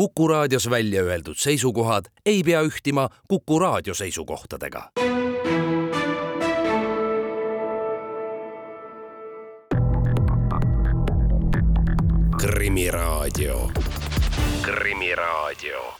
Kuku raadios välja öeldud seisukohad ei pea ühtima Kuku raadio seisukohtadega. krimiraadio, Krimiraadio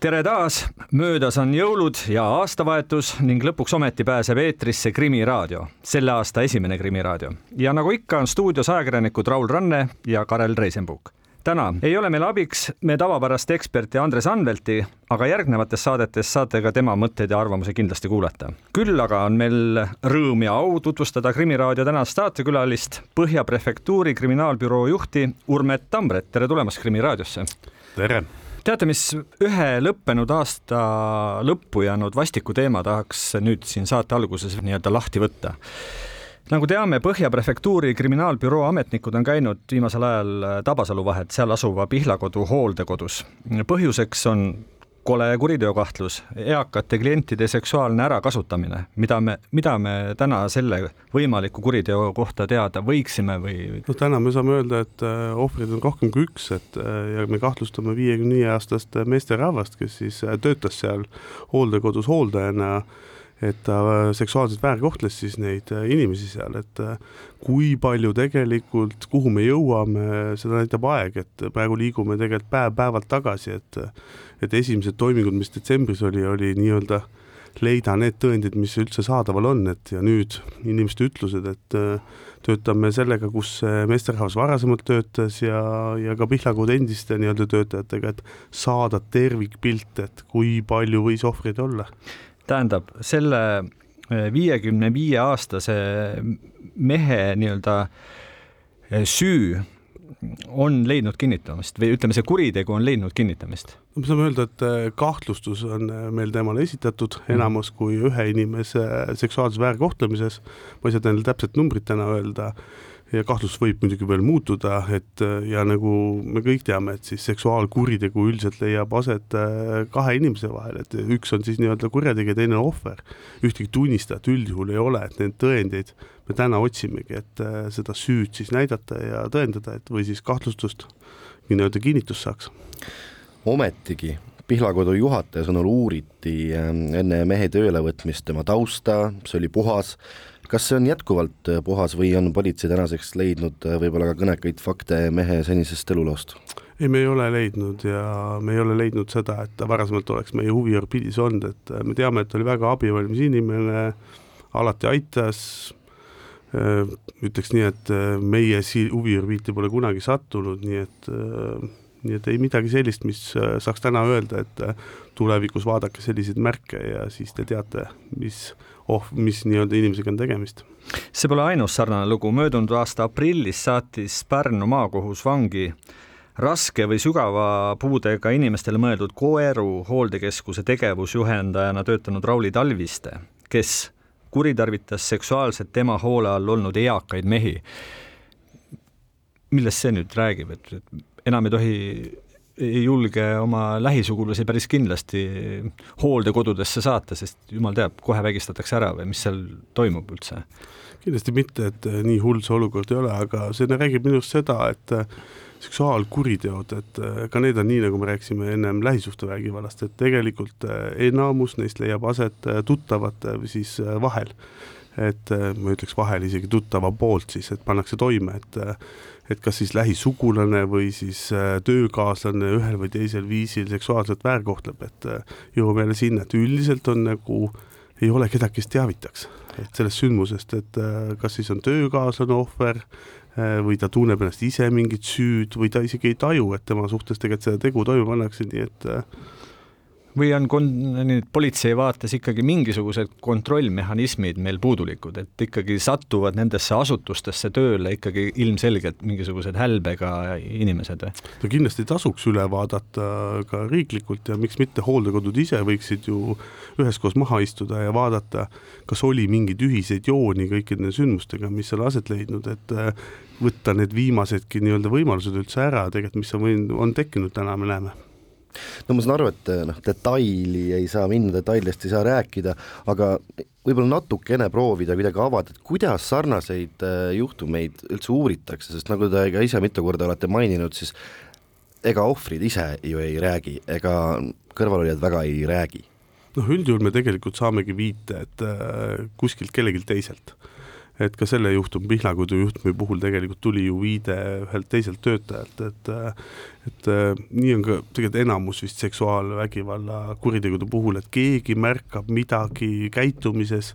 tere taas, möödas on jõulud ja aastavahetus ning lõpuks ometi pääseb eetrisse Krimiraadio, selle aasta esimene Krimiraadio. ja nagu ikka, on stuudios ajakirjanikud Raul Ranne ja Karel Reisenbuk täna ei ole meil abiks me tavapärast eksperti Andres Anvelti, aga järgnevates saadetes saate ka tema mõtteid ja arvamusi kindlasti kuulata. küll aga on meil rõõm ja au tutvustada Krimiraadio tänast saatekülalist, Põhja prefektuuri kriminaalbüroo juhti Urmet Tambret, tere tulemast Krimiraadiosse. tere teate, mis ühe lõppenud aasta lõppu jäänud vastiku teema tahaks nüüd siin saate alguses nii-öelda lahti võtta nagu teame, Põhja prefektuuri kriminaalbüroo ametnikud on käinud viimasel ajal Tabasalu vahet, seal asuva Pihlakodu hooldekodus. põhjuseks on kole kuriteokahtlus, eakate klientide seksuaalne ärakasutamine, mida me, mida me täna selle võimaliku kuriteo kohta teada võiksime või? no täna me saame öelda, et äh, ohvreid on rohkem kui üks, et äh, ja me kahtlustame viiekümne viie aastast meesterahvast, kes siis äh, töötas seal hooldekodus hooldajana et ta seksuaalselt väärkohtles siis neid inimesi seal, et kui palju tegelikult, kuhu me jõuame, seda näitab aeg, et praegu liigume tegelikult päev-päevalt tagasi, et et esimesed toimingud, mis detsembris oli, oli nii-öelda leida need tõendid, mis üldse saadaval on, et ja nüüd inimeste ütlused, et äh, töötame sellega, kus meesterahvas varasemalt töötas ja, ja ka Pihlakodu endiste nii-öelda töötajatega, et saada tervikpilt, et kui palju võis ohvreid olla. Tähendab, selle äh, viiekümne viie aastase mehe nii-öelda äh, süü on leidnud kinnitamist või ütleme, see kuritegu on leidnud kinnitamist? me saame öelda, et äh, kahtlustus on meil temale esitatud mhm. enamus kui ühe inimese seksuaalses väärkohtlemises, ma ei saa teile täpset numbrit täna öelda, ja kahtlus võib muidugi veel muutuda, et äh, ja nagu me kõik teame, et siis seksuaalkuritegu üldiselt leiab aset kahe inimese vahel, et üks on siis nii-öelda kurjategija, teine on ohver. ühtegi tunnistajat üldjuhul ei ole, et neid tõendeid me täna otsimegi, et seda süüd siis näidata ja tõendada, et või siis kahtlustust nii-öelda kinnitust saaks ometigi Pihlakodu juhataja sõnul uuriti enne mehe töölevõtmist tema tausta, see oli puhas. Kas see on jätkuvalt äh, puhas või on politsei tänaseks leidnud äh, võib-olla ka kõnekaid fakte mehe senisest eluloost? ei, me ei ole leidnud ja me ei ole leidnud seda, et ta varasemalt oleks meie huviorbiidis olnud, et äh, me teame, et ta oli väga abivalmis inimene, alati aitas, ütleks nii, et meie huviorbiiti pole kunagi sattunud, nii et nii et ei midagi sellist, mis äh, saaks täna öelda, et äh, tulevikus vaadake selliseid märke ja siis te teate, mis oh, mis nii-öelda inimesega on tegemist. see pole ainus sarnane lugu, möödunud aasta aprillis saatis Pärnu maakohus vangi raske või sügava puudega inimestele mõeldud Koeru hooldekeskuse tegevusjuhendajana töötanud Rauli Talviste, kes kuritarvitas seksuaalselt tema hoole all olnud eakaid mehi. millest see nüüd räägib, et, et enam ei tohi, ei julge oma lähisugulasi päris kindlasti hooldekodudesse saata, sest jumal teab, kohe vägistatakse ära või mis seal toimub üldse? kindlasti mitte, et nii hull see olukord ei ole, aga see räägib minust seda, et seksuaalkuriteod, et ka need on nii, nagu me rääkisime ennem lähisuhtevägivallast, et tegelikult enamus neist leiab aset tuttavate siis vahel. et ma ütleks vahel isegi tuttava poolt siis, et pannakse toime, et et kas siis lähisugulane või siis äh, töökaaslane ühel või teisel viisil seksuaalselt väärkohtleb, et äh, jõuame jälle sinna, et üldiselt on nagu, ei ole kedagi, kes teavitaks, et sellest sündmusest, et äh, kas siis on töökaaslane ohver või ta tunneb ennast ise mingit süüd või ta isegi ei taju, et tema suhtes tegelikult seda tegu toime pannakse, nii et või on kon-, politsei vaates ikkagi mingisugused kontrollmehhanismid meil puudulikud, et ikkagi satuvad nendesse asutustesse tööle ikkagi ilmselgelt mingisugused hälbega inimesed või? no kindlasti tasuks üle vaadata ka riiklikult ja miks mitte hooldekodud ise võiksid ju üheskoos maha istuda ja vaadata, kas oli mingeid ühiseid jooni kõikide nende sündmustega, mis seal aset leidnud, et äh, võtta need viimasedki nii-öelda võimalused üldse ära tegelikult, mis on on tekkinud täna, me näeme no ma saan aru, et noh, detaili ei saa minna, detailidest ei saa rääkida, aga võib-olla natukene proovida kuidagi avada, et kuidas sarnaseid äh, juhtumeid üldse uuritakse, sest nagu te ka ise mitu korda olete maininud, siis ega ohvrid ise ju ei räägi, ega kõrvalolijad väga ei räägi? noh, üldjuhul me tegelikult saamegi viite, et äh, kuskilt kellelgi teiselt et ka selle juhtum, Pihlakodu juhtumi puhul tegelikult tuli ju viide ühelt teiselt töötajalt, et et nii on ka tegelikult enamus vist seksuaalvägivalla kuritegude puhul, et keegi märkab midagi käitumises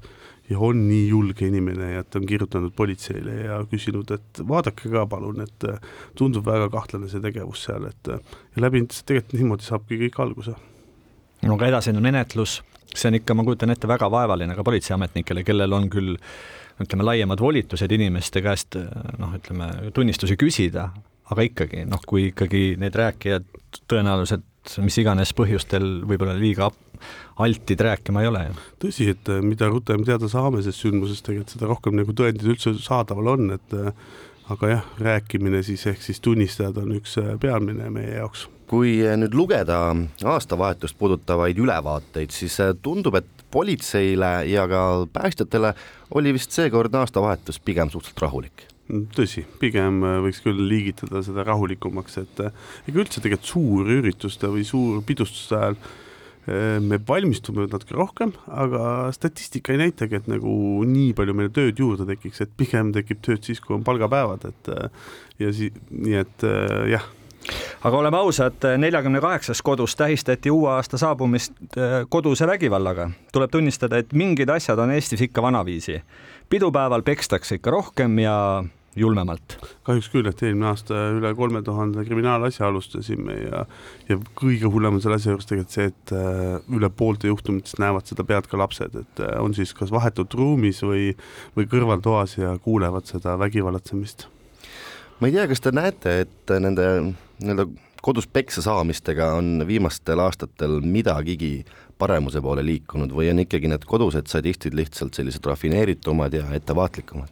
ja on nii julge inimene ja et on kirjutanud politseile ja küsinud, et vaadake ka palun, et tundub väga kahtlane see tegevus seal, et ja läbi tegelikult niimoodi saabki kõik alguse. no aga edasine menetlus, see on ikka, ma kujutan ette, väga vaevaline ka politseiametnikele, kellel on küll ütleme, laiemad volitused inimeste käest noh, ütleme tunnistusi küsida, aga ikkagi noh, kui ikkagi need rääkijad tõenäoliselt mis iganes põhjustel võib-olla liiga altid rääkima ei ole ju. tõsi, et äh, mida rutem teada saame sellest sündmusest, tegelikult seda rohkem nagu tõendid üldse saadaval on, et äh, aga jah, rääkimine siis ehk siis tunnistajad on üks äh, peamine meie jaoks. Kui nüüd lugeda aastavahetust puudutavaid ülevaateid, siis tundub, et politseile ja ka päästjatele oli vist seekordne aastavahetus pigem suhteliselt rahulik. Tõsi, pigem äh, võiks küll liigitada seda rahulikumaks, et ega üldse tegelikult suurürituste või suurpidustuste ajal me valmistume natuke rohkem, aga statistika ei näitagi, et nagu nii palju meile tööd juurde tekiks, et pigem tekib tööd siis, kui on palgapäevad, et ja si-, nii et jah aga oleme ausad, neljakümne kaheksas kodus tähistati uue aasta saabumist äh, koduse vägivallaga. tuleb tunnistada, et mingid asjad on Eestis ikka vanaviisi. pidupäeval pekstakse ikka rohkem ja julmemalt. kahjuks küll, et eelmine aasta üle kolme tuhande kriminaalasja alustasime ja ja kõige hullem on selle asja juures tegelikult see, et äh, üle poolte juhtumitest näevad seda pealt ka lapsed, et äh, on siis kas vahetult ruumis või, või kõrvaltoas ja kuulevad seda vägivallatsemist ma ei tea, kas te näete, et nende nii-öelda kodus peksa saamistega on viimastel aastatel midagigi paremuse poole liikunud või on ikkagi need kodused sadistid lihtsalt sellised rafineeritumad ja ettevaatlikumad?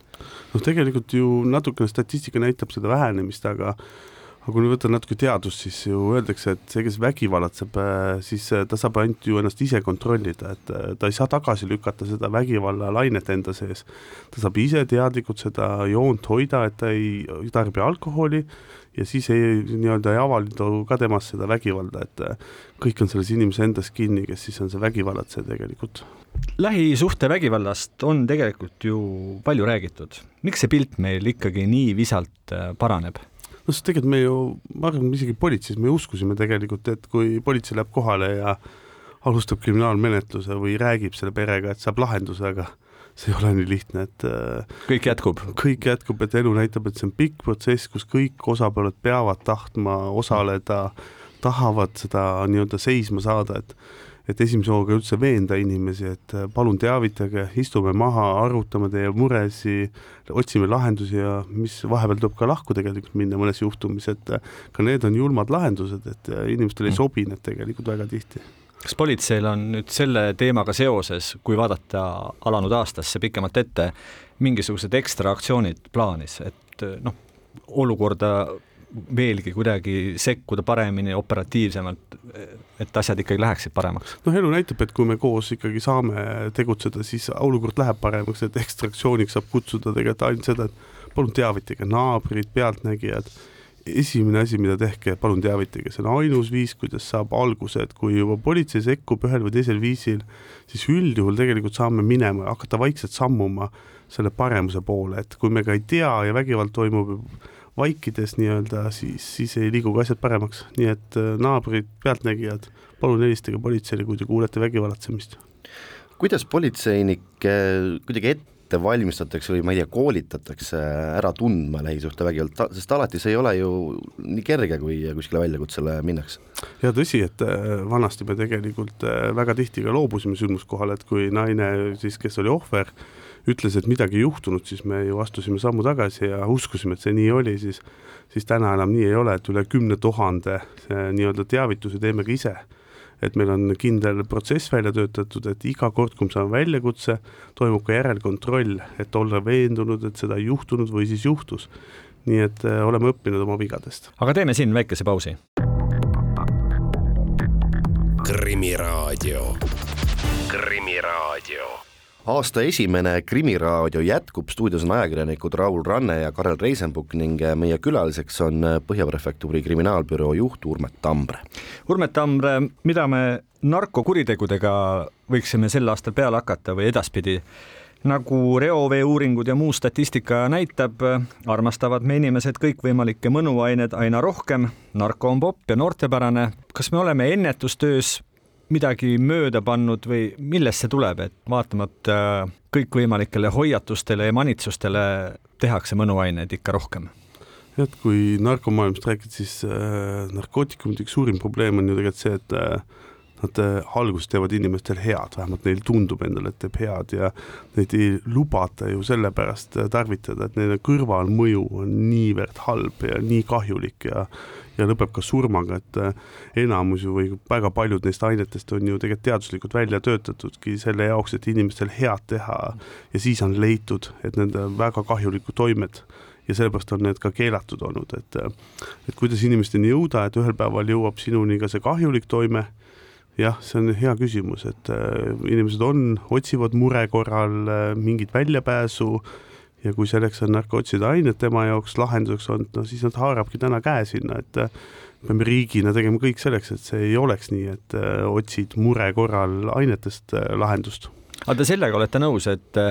noh, tegelikult ju natukene statistika näitab seda vähenemist, aga aga kui nüüd võtta natuke teadust, siis ju öeldakse, et see, kes vägivallatseb, äh, siis äh, ta saab ainult ju ennast ise kontrollida, et äh, ta ei saa tagasi lükata seda vägivallalainet enda sees. ta saab ise teadlikult seda joont hoida, et ta ei tarbi alkoholi ja siis ei, nii-öelda ei avaldu ka temast seda vägivalda, et kõik on selles inimese endas kinni, kes siis on see vägivallatseja tegelikult. lähisuhtevägivallast on tegelikult ju palju räägitud. miks see pilt meil ikkagi nii visalt paraneb? no sest tegelikult me ju, ma arvan, isegi politseis me uskusime tegelikult, et kui politsei läheb kohale ja alustab kriminaalmenetluse või räägib selle perega, et saab lahenduse, aga see ei ole nii lihtne, et äh, kõik jätkub? kõik jätkub, et elu näitab, et see on pikk protsess, kus kõik osapooled peavad tahtma osaleda, tahavad seda nii-öelda seisma saada, et et esimese hooga üldse veenda inimesi, et äh, palun teavitage, istume maha, arutame teie muresi, otsime lahendusi ja mis vahepeal tuleb ka lahku tegelikult minna mõnes juhtumis, et äh, ka need on julmad lahendused, et inimestele ei mm. sobi need tegelikult väga tihti kas politseil on nüüd selle teemaga seoses, kui vaadata alanud aastasse pikemalt ette, mingisugused ekstra aktsioonid plaanis, et noh, olukorda veelgi kuidagi sekkuda paremini, operatiivsemalt, et asjad ikkagi läheksid paremaks? noh, elu näitab, et kui me koos ikkagi saame tegutseda, siis olukord läheb paremaks, et ekstraktsiooniks saab kutsuda tegelikult ainult seda, et palun teavitage naabrid, pealtnägijad, esimene asi, mida tehke, palun teavitage, see on ainus viis, kuidas saab alguse, et kui juba politsei sekkub ühel või teisel viisil, siis üldjuhul tegelikult saame minema hakata vaikselt sammuma selle paremuse poole, et kui me ka ei tea ja vägivald toimub vaikides nii-öelda, siis, siis ei liigu ka asjad paremaks, nii et äh, naabrid, pealtnägijad, palun helistage politseile, kui te kuulete vägivallatsemist. kuidas politseinikke kuidagi ette valmistatakse või ma ei tea, koolitatakse ära tundma lähisuhtevägivalda, sest alati see ei ole ju nii kerge, kui kuskile väljakutsele minnakse. ja tõsi, et äh, vanasti me tegelikult äh, väga tihti ka loobusime sündmuskohal, et kui naine siis, kes oli ohver, ütles, et midagi ei juhtunud, siis me ju astusime sammu tagasi ja uskusime, et see nii oli, siis siis täna enam nii ei ole, et üle kümne tuhande nii-öelda teavituse teeme ka ise. Et meil on kindel protsess välja töötatud, et iga kord, kui me saame väljakutse, toimub ka järelkontroll, et olla veendunud, et seda ei juhtunud või siis juhtus. nii et äh, oleme õppinud oma vigadest. aga teeme siin väikese pausi. krimiraadio, Krimiraadio aasta esimene Krimiraadio jätkub, stuudios on ajakirjanikud Raul Ranne ja Karel Reisenbuk ning meie külaliseks on Põhja Prefektuuri kriminaalbüroo juht Urmet Tambre. Urmet Tambre, mida me narkokuritegudega võiksime sel aastal peale hakata või edaspidi? nagu reoveeuuringud ja muu statistika näitab, armastavad me inimesed kõikvõimalikke mõnuaineid aina rohkem. narko on popp ja noortepärane. kas me oleme ennetustöös midagi mööda pannud või millest see tuleb, et vaatamata kõikvõimalikele hoiatustele ja manitsustele tehakse mõnuaineid ikka rohkem? jah, et kui narkomaailmast rääkida, siis äh, narkootikumide üks suurim probleem on ju tegelikult see, et äh, nad äh, alguses teevad inimestel head, vähemalt neile tundub endale, et teeb head ja neid ei lubata ju sellepärast äh, tarvitada, et nende kõrvalmõju on niivõrd halb ja nii kahjulik ja ja lõpeb ka surmaga, et äh, enamus ju või väga paljud neist ainetest on ju tegelikult teaduslikult välja töötatudki selle jaoks, et inimestel head teha. Ja siis on leitud, et nende väga kahjulikud toimed ja sellepärast on need ka keelatud olnud, et äh, et kuidas inimesteni jõuda, et ühel päeval jõuab sinuni ka see kahjulik toime, jah, see on hea küsimus, et äh, inimesed on, otsivad mure korral mingit väljapääsu ja kui selleks on narkootside ained tema jaoks lahenduseks olnud, no siis nad haarabki täna käe sinna, et äh, peame riigina tegema kõik selleks, et see ei oleks nii, et äh, otsid mure korral ainetest äh, lahendust. aga te sellega olete nõus, et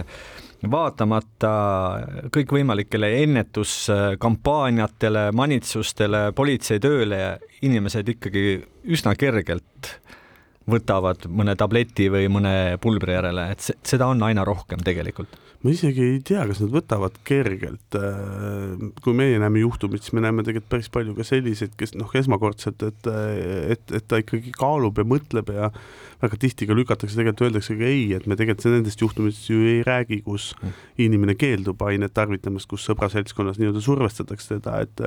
vaatamata kõikvõimalikele ennetuskampaaniatele, manitsustele, politsei tööle, inimesed ikkagi üsna kergelt võtavad mõne tableti või mõne pulbri järele, et seda on aina rohkem tegelikult ma isegi ei tea, kas nad võtavad kergelt. Äh, kui meie näeme juhtumit, siis me näeme tegelikult päris palju ka selliseid, kes noh, esmakordselt, et, et, et ta ikkagi kaalub ja mõtleb ja väga tihti ka lükatakse, tegelikult öeldakse ka ei, et me tegelikult nendest juhtumitest ju ei räägi, kus mm. inimene keeldub ainet tarvitamast, kus sõbra seltskonnas nii-öelda survestatakse teda, et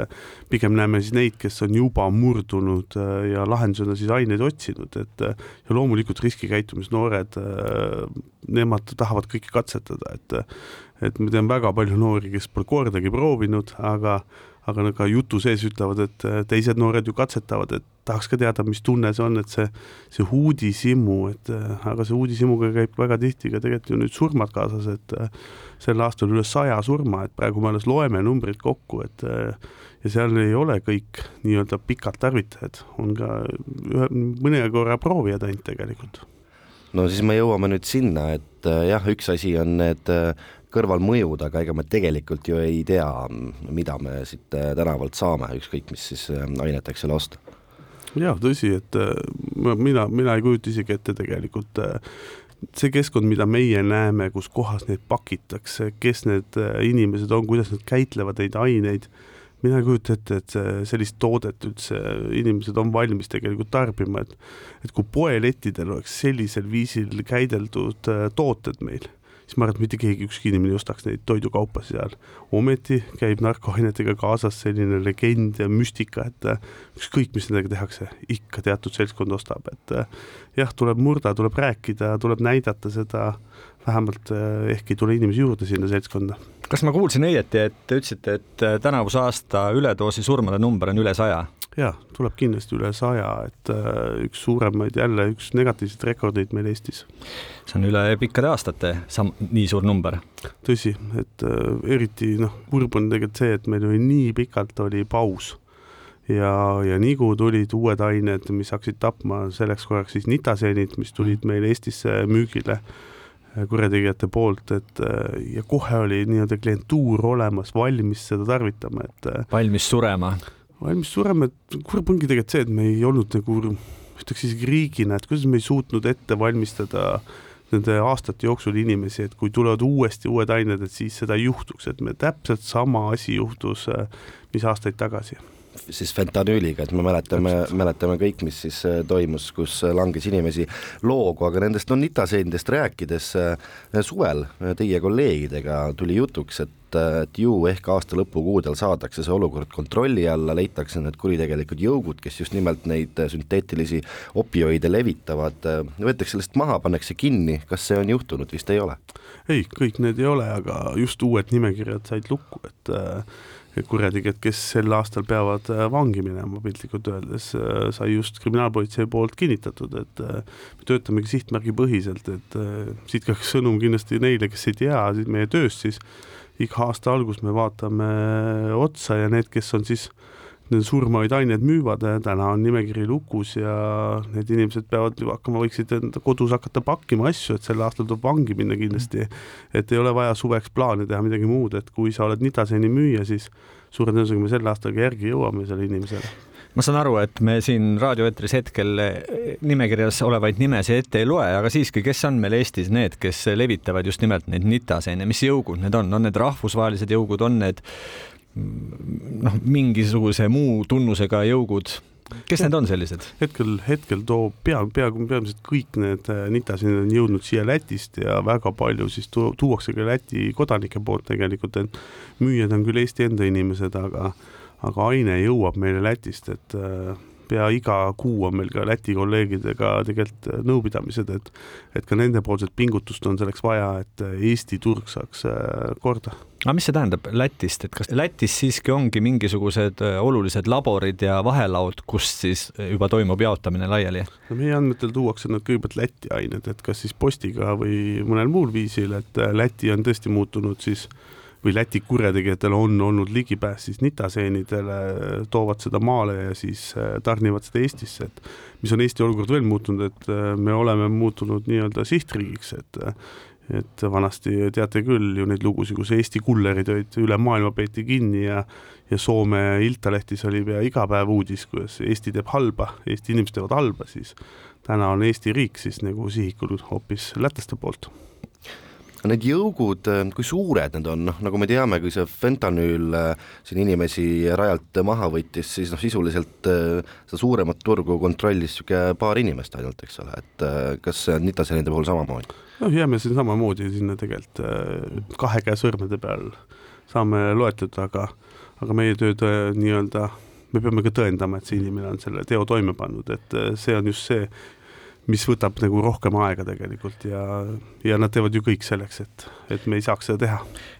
pigem näeme siis neid, kes on juba murdunud äh, ja lahendusena siis aineid otsinud, et ja loomulikult riskikäitumisnoored nemad tahavad kõike katsetada, et et ma tean väga palju noori, kes pole kordagi proovinud, aga aga ka jutu sees ütlevad, et teised noored ju katsetavad, et tahaks ka teada, mis tunne see on, et see, see uudishimu, et aga see uudishimuga käib väga tihti ka tegelikult ju nüüd surmad kaasas, et sel aastal üle saja surma, et praegu me alles loeme numbrid kokku, et ja seal ei ole kõik nii-öelda pikad tarvitajad, on ka ühe, mõne korra proovijad ainult tegelikult no siis me jõuame nüüd sinna, et äh, jah, üks asi on need äh, kõrvalmõjud, aga ega me tegelikult ju ei tea, mida me siit äh, tänavalt saame, ükskõik mis siis aineteks seal osta. jah, tõsi, et mina, mina ei kujuta isegi ette tegelikult see keskkond, mida meie näeme, kus kohas neid pakitakse, kes need inimesed on, kuidas nad käitlevad neid aineid mina ei kujuta ette, et sellist toodet üldse inimesed on valmis tegelikult tarbima, et et kui poelettidel oleks sellisel viisil käideldud äh, tooted meil, siis ma arvan, et mitte keegi, ükski inimene ei ostaks neid toidukaupa seal. ometi käib narkoainetega kaasas selline legend ja müstika, et äh, ükskõik, mis nendega tehakse, ikka teatud seltskond ostab, et äh, jah, tuleb murda, tuleb rääkida, tuleb näidata seda, vähemalt ehk ei tule inimesi juurde sinna seltskonda kas ma kuulsin õieti, et te ütlesite, et äh, tänavuse aasta üledoosi surmade number on üle saja? jaa, tuleb kindlasti üle saja, et äh, üks suuremaid, jälle üks negatiivseid rekordeid meil Eestis. see on üle pikkade aastate sam-, nii suur number? tõsi, et äh, eriti noh, kurb on tegelikult see, et meil oli nii pikalt oli paus ja, ja nii kui tulid uued ained, mis hakkasid tapma, selleks korraks siis nitaseenid, mis tulid meil Eestisse müügile kurjategijate poolt, et äh, ja kohe oli nii-öelda klientuur olemas, valmis seda tarvitama, et äh, valmis surema? valmis surema, et kurb ongi tegelikult see, et me ei olnud nagu, ütleks isegi riigina, et kuidas me ei suutnud ette valmistada nende aastate jooksul inimesi, et kui tulevad uuesti uued ained, et siis seda ei juhtuks, et me täpselt sama asi juhtus, äh, mis aastaid tagasi siis fentanüüliga, et me mäletame, mäletame kõik, mis siis äh, toimus, kus äh, langes inimesi loogu, aga nendest no nitaseenidest rääkides äh, suvel teie kolleegidega tuli jutuks, et et ju ehk aasta lõpukuudel saadakse see olukord kontrolli alla, leitakse need kuritegelikud jõugud, kes just nimelt neid sünteetilisi opioide levitavad, võetakse sellest maha, pannakse kinni, kas see on juhtunud, vist ei ole? ei, kõik need ei ole, aga just uued nimekirjad said lukku, et kurjategijad, kes sel aastal peavad äh, vangi minema, piltlikult öeldes, äh, sai just kriminaalpolitsei poolt kinnitatud, et äh, me töötamegi sihtmärgipõhiselt, et siit ka sõnum kindlasti neile, kes ei tea meie tööst, siis iga aasta algus me vaatame otsa ja need, kes on siis äh, surmavaid aineid müüvad, täna on nimekiri lukus ja need inimesed peavad hakkama, võiksid enda kodus hakata pakkima asju, et sel aastal tuleb vangi minna kindlasti. et ei ole vaja suveks plaane teha midagi muud, et kui sa oled nitaseeni müüja, siis suure tõenäosusega me selle aastaga järgi jõuame sellele inimesele. Ma saan aru, et me siin raadioeetris hetkel nimekirjas olevaid nimesid ette ei loe, aga siiski, kes on meil Eestis need, kes levitavad just nimelt neid nitaseene, mis jõugud need on, on need rahvusvahelised jõugud, on need noh, mingisuguse muu tunnusega jõugud, kes need on sellised? hetkel, hetkel toob pea, peaaegu peamiselt kõik need äh, nitasid on jõudnud siia Lätist ja väga palju siis tu tuuakse ka Läti kodanike poolt tegelikult, et müüjad on küll Eesti enda inimesed, aga, aga aine jõuab meile Lätist, et äh, pea iga kuu on meil ka Läti kolleegidega tegelikult äh, nõupidamised, et et ka nendepoolset pingutust on selleks vaja, et Eesti turg saaks korda aga mis see tähendab Lätist, et kas Lätis siiski ongi mingisugused äh, olulised laborid ja vahelaud, kust siis äh, juba toimub jaotamine laiali? no meie andmetel tuuakse nad kõigepealt Läti ained, et kas siis postiga või mõnel muul viisil, et äh, Läti on tõesti muutunud siis või Läti kurjategijatel on olnud ligipääs siis nitaseenidele, toovad seda maale ja siis tarnivad seda Eestisse, et mis on Eesti olukord veel muutunud, et me oleme muutunud nii-öelda sihtriigiks, et et vanasti teate küll ju neid lugusid, kus Eesti kullerid olid üle maailma peeti kinni ja ja Soome Iltalehtis oli pea iga päev uudis, kuidas Eesti teeb halba, Eesti inimesed teevad halba, siis täna on Eesti riik siis nagu sihikul hoopis lätlaste poolt Need jõugud, kui suured need on, noh nagu me teame, kui see fentanüül äh, siin inimesi rajalt maha võttis, siis noh, sisuliselt äh, seda suuremat turgu kontrollis niisugune paar inimest ainult, eks ole, et äh, kas nitasenide puhul samamoodi? noh, jääme siin samamoodi sinna tegelikult kahe käe sõrmede peal saame loetleda, aga aga meie tööd nii-öelda, me peame ka tõendama, et see inimene on selle teo toime pannud, et see on just see, mis võtab nagu rohkem aega tegelikult ja, ja nad teevad ju kõik selleks, et, et me ei saaks seda teha.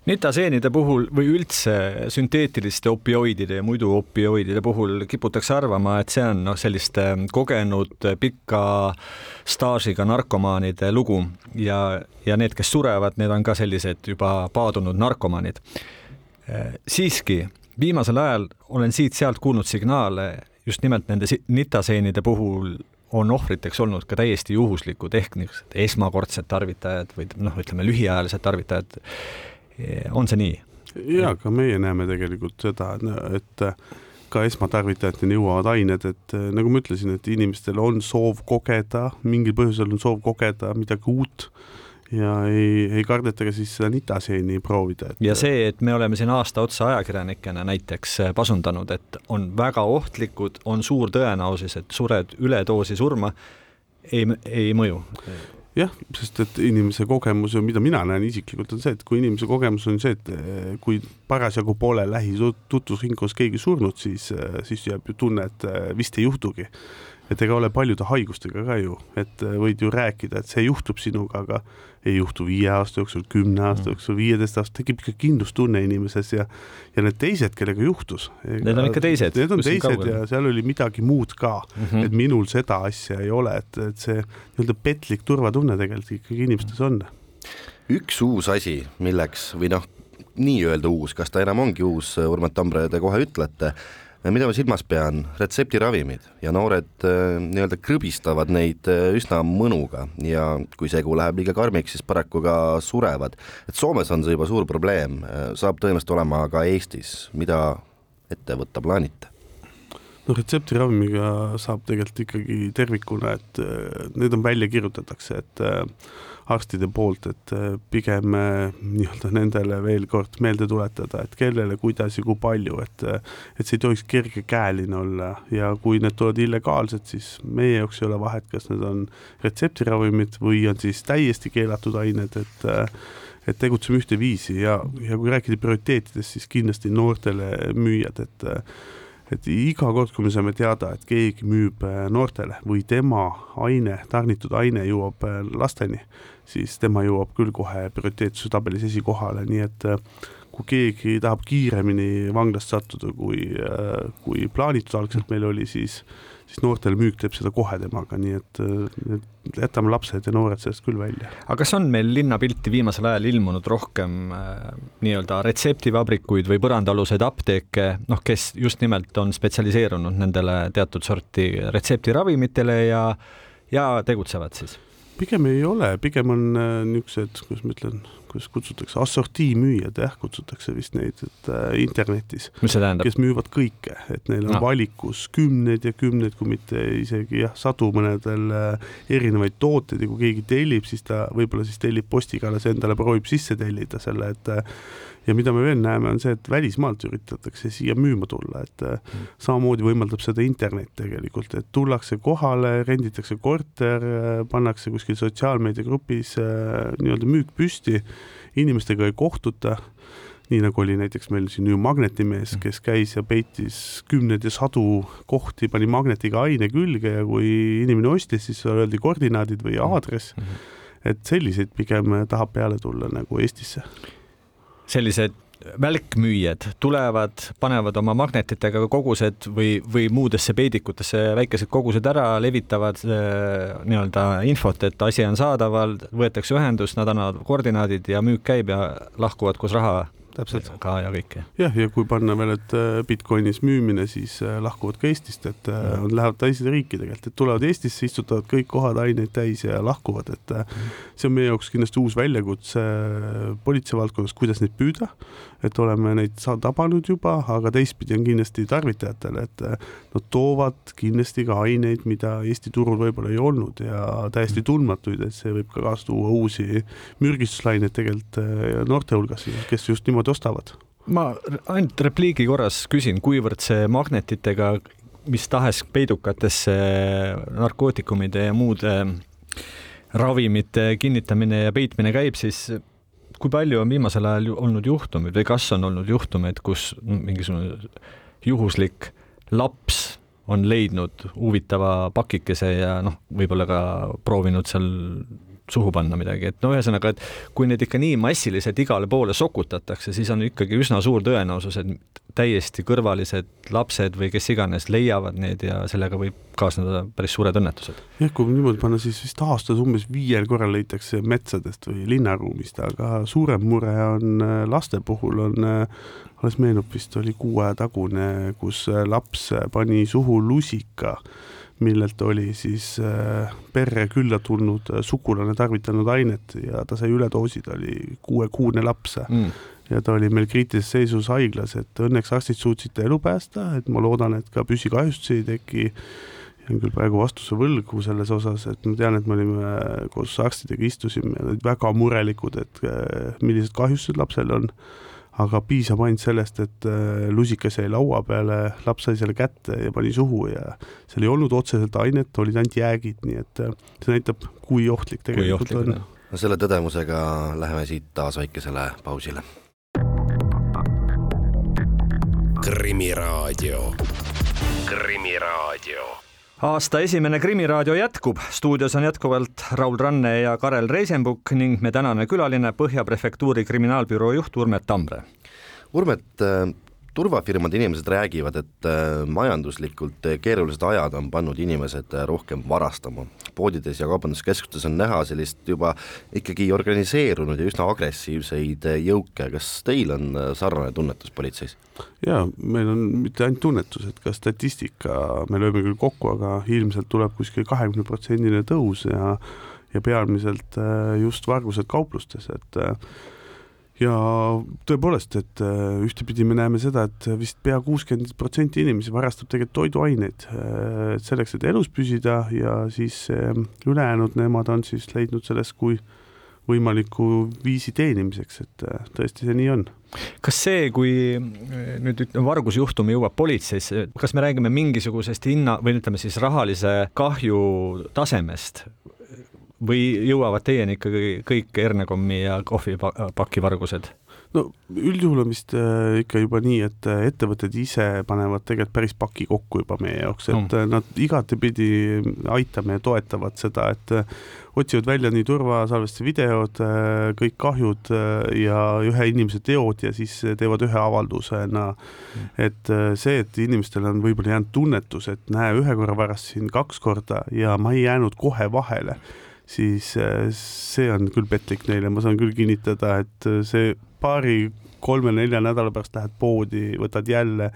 nitaseenide puhul või üldse sünteetiliste opioidide ja muidu opioidide puhul kiputakse arvama, et see on noh, selliste kogenud pika staažiga narkomaanide lugu ja, ja need, kes surevad, need on ka sellised juba paadunud narkomaanid. siiski viimasel ajal olen siit-sealt kuulnud signaale just nimelt nende nitaseenide puhul on ohvriteks olnud ka täiesti juhuslikud ehk niisugused esmakordsed tarvitajad või noh, ütleme lühiajalised tarvitajad. on see nii? ja ka meie näeme tegelikult seda, et ka esmatarvitajateni jõuavad ained, et nagu ma ütlesin, et inimestel on soov kogeda, mingil põhjusel on soov kogeda midagi uut ja ei, ei kardeta ka siis seda nitaseeni proovida et.... ja see, et me oleme siin aasta otsa ajakirjanikena näiteks äh, pasundanud, et on väga ohtlikud, on suur tõenäosus, et sured üledoosi surma, ei, ei mõju. Jah, sest et inimese kogemus, mida mina näen isiklikult, on see, et kui inimese kogemus on see, et äh, kui parasjagu pole lähitutvusringkondades keegi surnud, siis, äh, siis jääb ju tunne, et vist ei juhtugi et ega ole paljude haigustega ka ju, et äh, võid ju rääkida, et see juhtub sinuga, aga ei juhtu viie aasta jooksul, kümne aasta mm. jooksul, viieteist aasta, tekib ikka kindlustunne inimeses ja ja need teised, kellega juhtus. Need on ikka teised. Need on teised ja seal oli midagi muud ka mm, -hmm. et minul seda asja ei ole, et, et see nii-öelda petlik turvatunne tegelikult ikkagi inimestes on. üks uus asi, milleks või noh, nii-öelda uus, kas ta enam ongi uus, Urmas Tambre, te kohe ütlete mida ma silmas pean, retseptiravimid. Ja noored äh, nii-öelda krõbistavad neid äh, üsna mõnuga. Ja kui segu läheb liiga karmiks, siis paraku ka surevad. et Soomes on see juba suur probleem, äh, saab tõenäoliselt olema ka Eestis, mida ette võtta plaanite? no retseptiravimiga saab tegelikult ikkagi tervikuna, et need on välja kirjutatakse, et arstide poolt, et äh, pigem äh, nii-öelda nendele veel kord meelde tuletada, et kellele, kuidas ja kui palju, et äh, et see ei tohiks kergekäeline olla. Ja kui need tulevad illegaalsed, siis meie jaoks ei ole vahet, kas need on retseptiravimid või on siis täiesti keelatud ained, et et tegutseme ühteviisi. Ja, ja kui rääkida prioriteetidest, siis kindlasti noortele müüjad, et et iga kord, kui me saame teada, et keegi müüb noortele või tema aine, tarnitud aine jõuab lasteni, siis tema jõuab küll kohe prioriteetsuse tabelis esikohale, nii et äh, kui keegi tahab kiiremini vanglast sattuda, kui, kui plaanitud algselt meil oli, siis siis noortele müük teeb seda kohe temaga, nii et, et jätame lapsed ja noored sellest küll välja. aga kas on meil linnapilti viimasel ajal ilmunud rohkem äh, nii-öelda retseptivabrikuid või põrandaaluseid apteeke, noh, kes just nimelt on spetsialiseerunud nendele teatud sorti retseptiravimitele ja, ja tegutsevad siis? pigem ei ole, pigem on äh, niisugused, kuidas ma ütlen, kuidas kutsutakse, assortiimüüjad jah, kutsutakse vist neid, et äh, internetis. mis see tähendab? kes müüvad kõike, et neil on no. valikus kümneid ja kümneid, kui mitte isegi jah, sadu mõnedel äh, erinevaid tooteid ja kui keegi tellib, siis ta võib-olla siis tellib postiga alles endale, proovib sisse tellida selle, et äh, ja mida me veel näeme, on see, et välismaalt üritatakse siia müüma tulla, et mm. samamoodi võimaldab seda internet tegelikult, et tullakse kohale, renditakse korter, äh, pannakse kuskil sotsiaalmeediagrupis äh, nii-öelda müük püsti, inimestega ei kohtuta nii nagu oli näiteks meil siin ju magnetimees, mm. kes käis ja peitis kümneid ja sadu kohti, pani magnetiga aine külge ja kui inimene ostis, siis öeldi koordinaadid või mm. aadress mm. -hmm. et selliseid pigem tahab peale tulla nagu Eestisse sellised välkmüüjad tulevad, panevad oma magnetitega kogused või, või muudesse peedikutesse väikesed kogused ära, levitavad äh, nii-öelda infot, et asi on saadaval, võetakse ühendust, nad annavad koordinaadid ja müük käib ja lahkuvad koos raha täpselt. ka ja kõike. jah, ja kui panna veel, et äh, Bitcoinis müümine, siis äh, lahkuvad ka Eestist, et mm. on, lähevad teise riiki tegelikult, et tulevad Eestisse, istutavad kõik kohad aineid täis ja lahkuvad, et mm. see on meie jaoks kindlasti uus väljakutse politsei valdkonnas, kuidas neid püüda, et oleme neid tabanud juba, aga teistpidi on kindlasti tarvitajatele, et nad toovad kindlasti ka aineid, mida Eesti turul võib-olla ei olnud ja täiesti mhm. tundmatuid, et see võib ka kaasa tuua uusi mürgistuslaineid tegelikult noorte hulgas, kes just niimoodi ostavad? Ma ainult repliigi korras küsin, kuivõrd see magnetitega mis tahes peidukatesse narkootikumide ja muude ravimite kinnitamine ja peitmine käib, siis kui palju on viimasel ajal olnud juhtumeid või kas on olnud juhtumeid, kus mingisugune juhuslik laps on leidnud huvitava pakikese ja noh, võib-olla ka proovinud seal suhu panna midagi, et no ühesõnaga, et kui need ikka nii massiliselt igale poole sokutatakse, siis on ikkagi üsna suur tõenäosus, et täiesti kõrvalised lapsed või kes iganes leiavad need ja sellega võib kaasneda päris suured õnnetused. jah, kui niimoodi panna, siis vist aastas umbes viiel korral leitakse metsadest või linnaruumist, aga suurem mure on äh, laste puhul on, äh, alles meenub vist oli kuu aja tagune, kus äh, laps pani suhu lusika millelt oli siis äh, perre külla tulnud äh, sugulane tarvitanud ainet ja ta sai üledoosi, ta oli kuuekuune laps. Mm. ja ta oli meil kriitilises seisus haiglas, et õnneks arstid suutsid ta elu päästa, et ma loodan, et ka püsikahjustusi ei teki. Jään küll praegu vastuse võlgu selles osas, et ma tean, et me olime koos arstidega istusime ja olid väga murelikud, et äh, millised kahjustused lapsel on aga piisab ainult sellest, et äh, lusikas jäi laua peale, laps sai selle kätte ja pani suhu ja seal ei olnud otseselt ainet, olid ainult jäägid, nii et äh, see näitab, kui ohtlik tegelikult kui ohtlik, on. no selle tõdemusega läheme siit taas väikesele pausile. krimiraadio, Krimiraadio aasta esimene Krimiraadio jätkub, stuudios on jätkuvalt Raul Ranne ja Karel Reisenbuk ning me tänane külaline Põhja prefektuuri kriminaalbüroo juht Urmet Tambre. Urmet, turvafirmade inimesed räägivad, et äh, majanduslikult keerulised ajad on pannud inimesed äh, rohkem varastama. poodides ja kaubanduskeskustes on näha sellist juba ikkagi organiseerunud ja üsna agressiivseid jõuke, kas teil on sarnane tunnetus politseis? jaa, meil on mitte ainult tunnetus, et ka statistika, me lööme küll kokku, aga ilmselt tuleb kuskil kahekümne protsendine tõus ja ja peamiselt just vargused kauplustes, et ja tõepoolest, et äh, ühtepidi me näeme seda, et vist pea kuuskümmend protsenti inimesi varastab tegelikult toiduaineid äh, selleks, et elus püsida ja siis ähm, ülejäänud, nemad on siis leidnud sellest kui võimaliku viisi teenimiseks, et äh, tõesti see nii on. kas see, kui nüüd ütleme, vargusjuhtum jõuab politseisse, kas me räägime mingisugusest hinna või ütleme siis rahalise kahju tasemest või jõuavad teieni ikkagi kõik Ernekomi ja kohvipaki vargused? no üldjuhul on vist äh, ikka juba nii, et äh, ettevõtted ise panevad tegelikult päris paki kokku juba meie jaoks, et mm. nad igatepidi aitame ja toetavad seda, et otsivad välja nii turvasalvestuse videod, kõik kahjud ja ühe inimese teod ja siis teevad ühe avaldusena mm.. et see, et inimestel on võib-olla jäänud tunnetus, et näe, ühe korra varastasin kaks korda ja ma ei jäänud kohe vahele siis see on küll petlik neile, ma saan küll kinnitada, et see paari, kolme-nelja nädala pärast lähed poodi, võtad jälle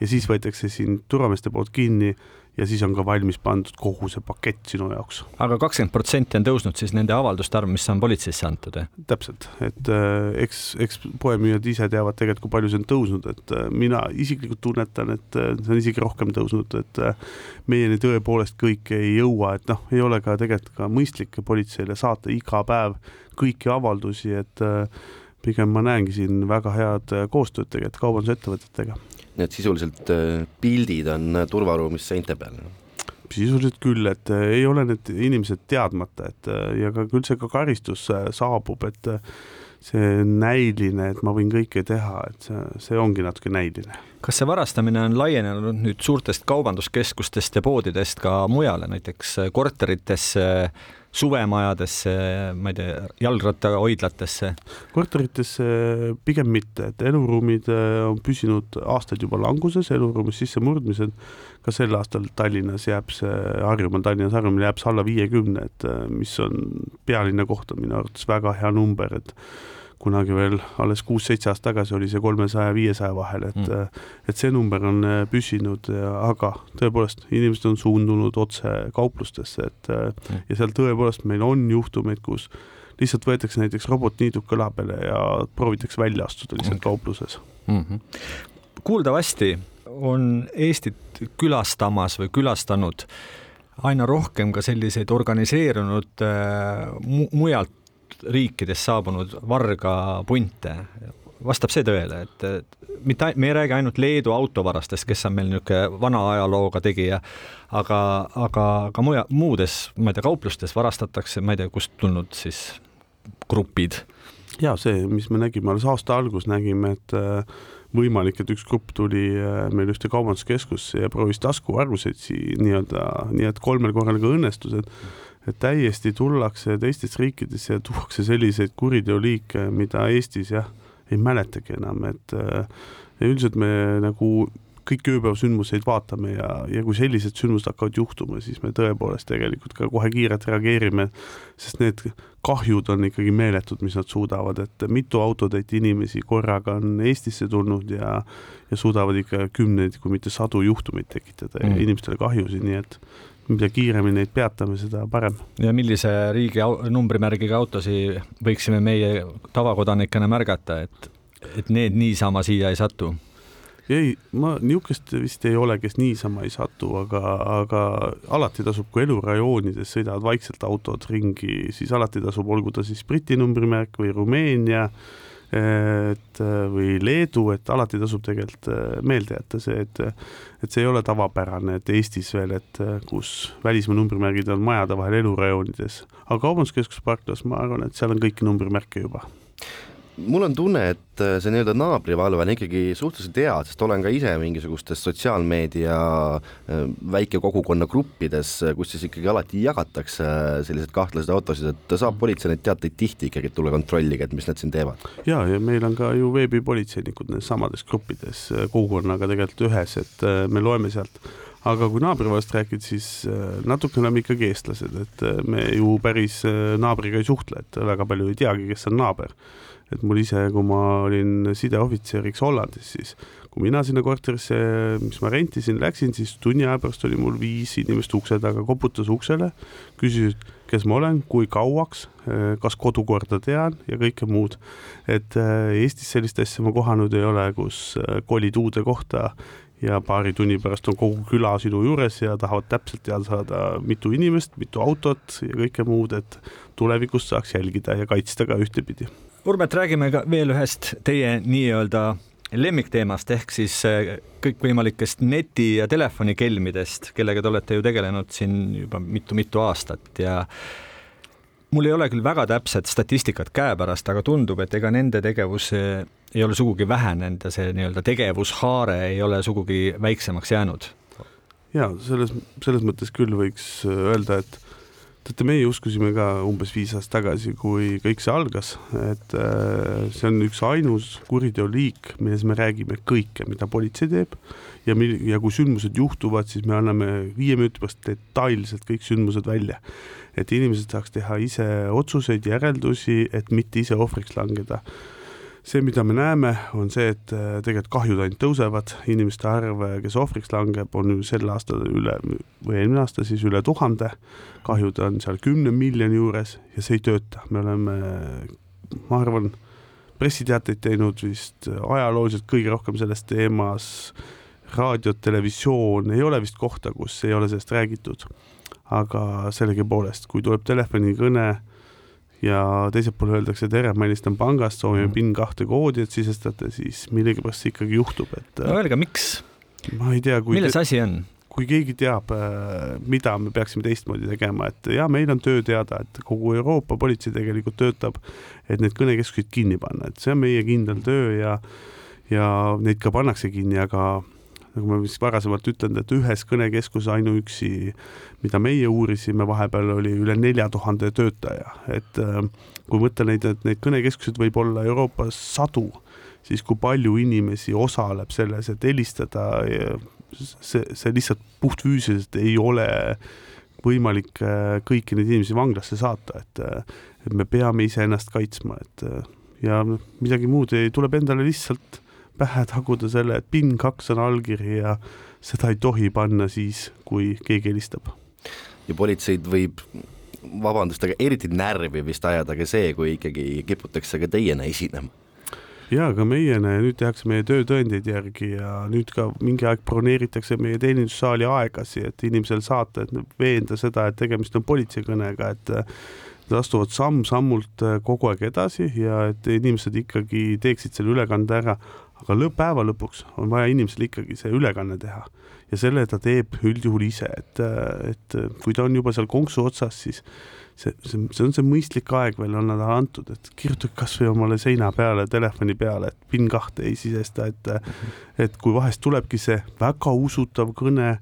ja siis võetakse sind turvameeste poolt kinni ja siis on ka valmis pandud kogu see pakett sinu jaoks. aga kakskümmend protsenti on tõusnud siis nende avalduste arv, mis on politseisse antud, jah? täpselt, et äh, eks, eks poemüüjad ise teavad tegelikult, kui palju see on tõusnud, et äh, mina isiklikult tunnetan, et äh, see on isegi rohkem tõusnud, et meieni tõepoolest kõik ei jõua, et noh, ei ole ka tegelikult ka mõistlik politseile saata iga päev kõiki avaldusi, et pigem ma näengi siin väga head koostööd tegelikult kaubandusettevõtetega need sisuliselt äh, pildid on äh, turvaruumis seinte peal? sisuliselt küll, et äh, ei ole need inimesed teadmata, et ja ka küll see ka karistus saabub, et see näiline, et ma võin kõike teha, et see, see ongi natuke näiline. kas see varastamine on laienenud nüüd suurtest kaubanduskeskustest ja poodidest ka mujale, näiteks korteritesse suvemajadesse, ma ei tea, jalgrattahoidlatesse? korteritesse pigem mitte, et eluruumid äh, on püsinud aastaid juba languses, eluruumis sissemurdmised, ka sel aastal Tallinnas jääb see, Harjumaal, Tallinnas, Harjumaal jääb see alla viiekümne, et äh, mis on pealinna kohta minu arvates väga hea number, et kunagi veel alles kuus-seitse aastat tagasi oli see kolmesaja, viiesaja vahel, et mm. et see number on äh, püsinud, aga tõepoolest, inimesed on suundunud otse kauplustesse, et mm. ja seal tõepoolest meil on juhtumeid, kus lihtsalt võetakse näiteks robotniiduk kõla peale ja proovitakse välja astuda lihtsalt okay. kaupluses mm. -hmm. kuuldavasti on Eestit külastamas või külastanud aina rohkem ka selliseid organiseerunud äh, mu mujalt riikidest saabunud vargapunte. vastab see tõele, et mitte, me ei räägi ainult Leedu autovarastest, kes on meil niisugune vana ajalooga tegija, aga, aga ka muja, muudes, ma ei tea, kauplustes varastatakse, ma ei tea, kust tulnud siis grupid. ja see, mis me nägime alles aasta alguses, nägime, et äh, võimalik, et üks grupp tuli äh, meil ühte kaubanduskeskusse ja proovis taskuvarguseid nii-öelda, nii et kolmel korral ka õnnestus, et et täiesti tullakse teistest riikidest ja tuuakse selliseid kuriteoliike, mida Eestis jah, ei mäletagi enam, et äh, üldiselt me nagu kõiki ööpäevasündmuseid vaatame ja, ja kui sellised sündmused hakkavad juhtuma, siis me tõepoolest tegelikult ka kohe kiirelt reageerime, sest need kahjud on ikkagi meeletud, mis nad suudavad, et mitu autotäit inimesi korraga on Eestisse tulnud ja ja suudavad ikka kümneid, kui mitte sadu juhtumeid tekitada mm. ja inimestele kahjusid, nii et mida kiiremini neid peatame, seda parem. ja millise riigi numbrimärgiga autosid võiksime meie tavakodanikena märgata, et, et need niisama siia ei satu? ei, ma niisugust vist ei ole, kes niisama ei satu, aga, aga alati tasub, kui elurajoonides sõidavad vaikselt autod ringi, siis alati tasub, olgu ta siis Briti numbrimärk või Rumeenia äh, et äh, või Leedu, et alati tasub tegelikult äh, meelde jätta see, et et see ei ole tavapärane, et Eestis veel, et äh, kus välismaa numbrimärgid on majade vahel elurajoonides, aga kaubanduskeskuse parklas ma arvan, et seal on kõiki numbrimärke juba mul on tunne, et äh, see nii-öelda naabrivalve on ikkagi suhteliselt hea, sest olen ka ise mingisugustes sotsiaalmeedia äh, väike kogukonna gruppides, äh, kus siis ikkagi alati jagatakse selliseid kahtlaseid autosid, et saab politsei neid teateid tihti ikkagi, et tulge kontrollige, et mis nad siin teevad. ja, ja meil on ka ju veebipolitseinikud nendes samades gruppides kogukonnaga tegelikult ühes, et me loeme sealt. Aga kui naabrivalvest rääkida, siis natuke oleme ikkagi eestlased, et me ju päris naabriga ei suhtle, et väga palju ei teagi, kes on naaber et mul ise, kui ma olin sideohvitseriks Hollandis, siis kui mina sinna korterisse, mis ma rentisin, läksin, siis tunni aja pärast oli mul viis inimest ukse taga, koputas uksele, küsisid, kes ma olen, kui kauaks, kas kodukorda tean ja kõike muud. et äh, Eestis sellist asja ma kohanud ei ole, kus äh, kolid uude kohta ja paari tunni pärast on kogu küla sinu juures ja tahavad täpselt teada saada, mitu inimest, mitu autot ja kõike muud, et tulevikus saaks jälgida ja kaitsta ka ühtepidi Urmet, räägime ka veel ühest teie nii-öelda lemmikteemast ehk siis äh, kõikvõimalikest neti- ja telefonikelmidest, kellega te olete ju tegelenud siin juba mitu-mitu aastat ja mul ei ole küll väga täpset statistikat käepärast, aga tundub, et ega nende tegevus ei ole sugugi vähenenud ja see nii-öelda tegevushaare ei ole sugugi väiksemaks jäänud. ja selles, selles mõttes küll võiks öelda, et teate, meie uskusime ka umbes viis aastat tagasi, kui kõik see algas, et äh, see on üks ainus kuriteoliik, milles me räägime kõike, mida politsei teeb ja mil-, ja kui sündmused juhtuvad, siis me anname viie minuti pärast detailselt kõik sündmused välja. et inimesed saaks teha ise otsuseid, järeldusi, et mitte ise ohvriks langeda see, mida me näeme, on see, et äh, tegelikult kahjud ainult tõusevad, inimeste arv, äh, kes ohvriks langeb, on sel aastal üle või eelmine aasta siis üle tuhande. kahjud on seal kümne miljoni juures ja see ei tööta, me oleme, ma arvan, pressiteateid teinud vist ajalooliselt kõige rohkem selles teemas. raadiot, televisioon, ei ole vist kohta, kus ei ole sellest räägitud. aga sellegipoolest, kui tuleb telefonikõne ja teiselt pool öeldakse, tere, ma helistan pangast, soovime mm. PIN kahte koodi, et sisestate, siis millegipärast see ikkagi juhtub, et. no öelge, miks? ma ei tea, kui. milles asi on? kui keegi teab, äh, mida me peaksime teistmoodi tegema, et ja meil on töö teada, et kogu Euroopa politsei tegelikult töötab, et need kõnekeskuseid kinni panna, et see on meie kindel töö ja ja neid ka pannakse kinni, aga nagu ma vist varasemalt ütlenud, et ühes kõnekeskuses ainuüksi, mida meie uurisime, vahepeal oli üle nelja tuhande töötaja, et äh, kui võtta neid, et neid kõnekeskuseid võib olla Euroopas sadu, siis kui palju inimesi osaleb selles, et helistada, see, see lihtsalt puhtfüüsiliselt ei ole võimalik äh, kõiki neid inimesi vanglasse saata, et, äh, et me peame iseennast kaitsma, et ja midagi muud ei, tuleb endale lihtsalt pähe taguda selle, et PIN kaks on allkiri ja seda ei tohi panna siis, kui keegi helistab. ja politseid võib, vabandust, aga eriti närvi vist ajada ka see, kui ikkagi kiputakse ka teiena esinema ja ka meiena ja nüüd tehakse meie töötõendeid järgi ja nüüd ka mingi aeg broneeritakse meie teenindussaali aegasi, et inimesel saata, et veenda seda, et tegemist on politseikõnega, et nad astuvad samm-sammult kogu aeg edasi ja et inimesed ikkagi teeksid selle ülekande ära, aga lõpp, päeva lõpuks on vaja inimesel ikkagi see ülekanne teha. Ja selle ta teeb üldjuhul ise, et, et kui ta on juba seal konksu otsas, siis see, see, see on see mõistlik aeg veel on talle antud, et kirjutage kasvõi omale seina peale, telefoni peale, et PIN kahte ei sisesta, et et kui vahest tulebki see väga usutav kõne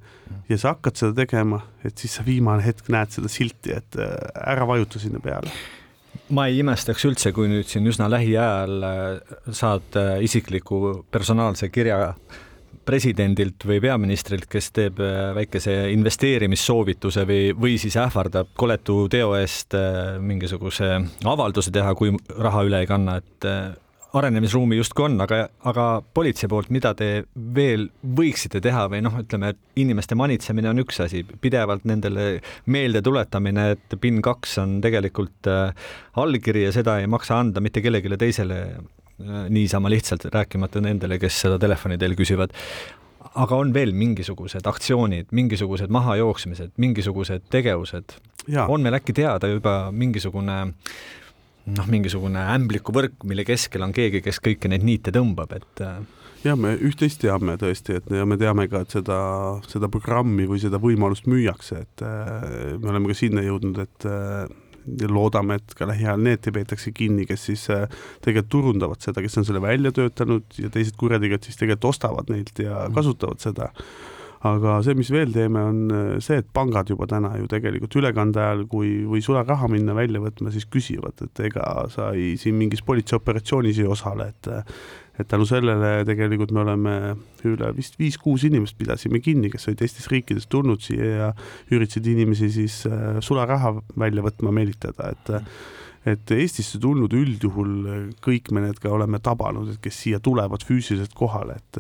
ja sa hakkad seda tegema, et siis sa viimane hetk näed seda silti, et ära vajuta sinna peale ma ei imestaks üldse, kui nüüd siin üsna lähiajal äh, saad äh, isikliku personaalse kirja presidendilt või peaministrilt, kes teeb äh, väikese investeerimissoovituse või, või siis ähvardab koletu teo eest mingisuguse avalduse teha, kui raha üle ei kanna, et arenemisruumi justkui on, aga, aga politsei poolt, mida te veel võiksite teha või noh, ütleme, et inimeste manitsemine on üks asi, pidevalt nendele meelde tuletamine, et PIN kaks on tegelikult äh, allkiri ja seda ei maksa anda mitte kellelegi teisele äh, niisama lihtsalt, rääkimata nendele, kes seda telefoni teel küsivad aga on veel mingisugused aktsioonid, mingisugused mahajooksmised, mingisugused tegevused? on meil äkki teada juba mingisugune noh, mingisugune ämblikuvõrk, mille keskel on keegi, kes kõiki neid niite tõmbab, et äh, jah, me üht-teist teame tõesti, et ja me teame ka, et seda, seda programmi või seda võimalust müüakse, et äh, me oleme ka sinna jõudnud, et äh, ja loodame, et ka lähiajal need peetakse kinni, kes siis tegelikult turundavad seda, kes on selle välja töötanud ja teised kurjategijad siis tegelikult ostavad neilt ja mm. kasutavad seda aga see, mis veel teeme, on äh, see, et pangad juba täna ju tegelikult ülekande ajal, kui, või sularaha minna välja võtma, siis küsivad, et ega sa ei, siin mingis politseioperatsioonis ei osale, et et tänu sellele tegelikult me oleme üle vist viis-kuus inimest pidasime kinni, kes olid teistest riikidest tulnud siia ja üritasid inimesi siis äh, sularaha välja võtma meelitada, et et Eestisse tulnud üldjuhul kõik me need ka oleme tabanud, et kes siia tulevad füüsiliselt kohale, et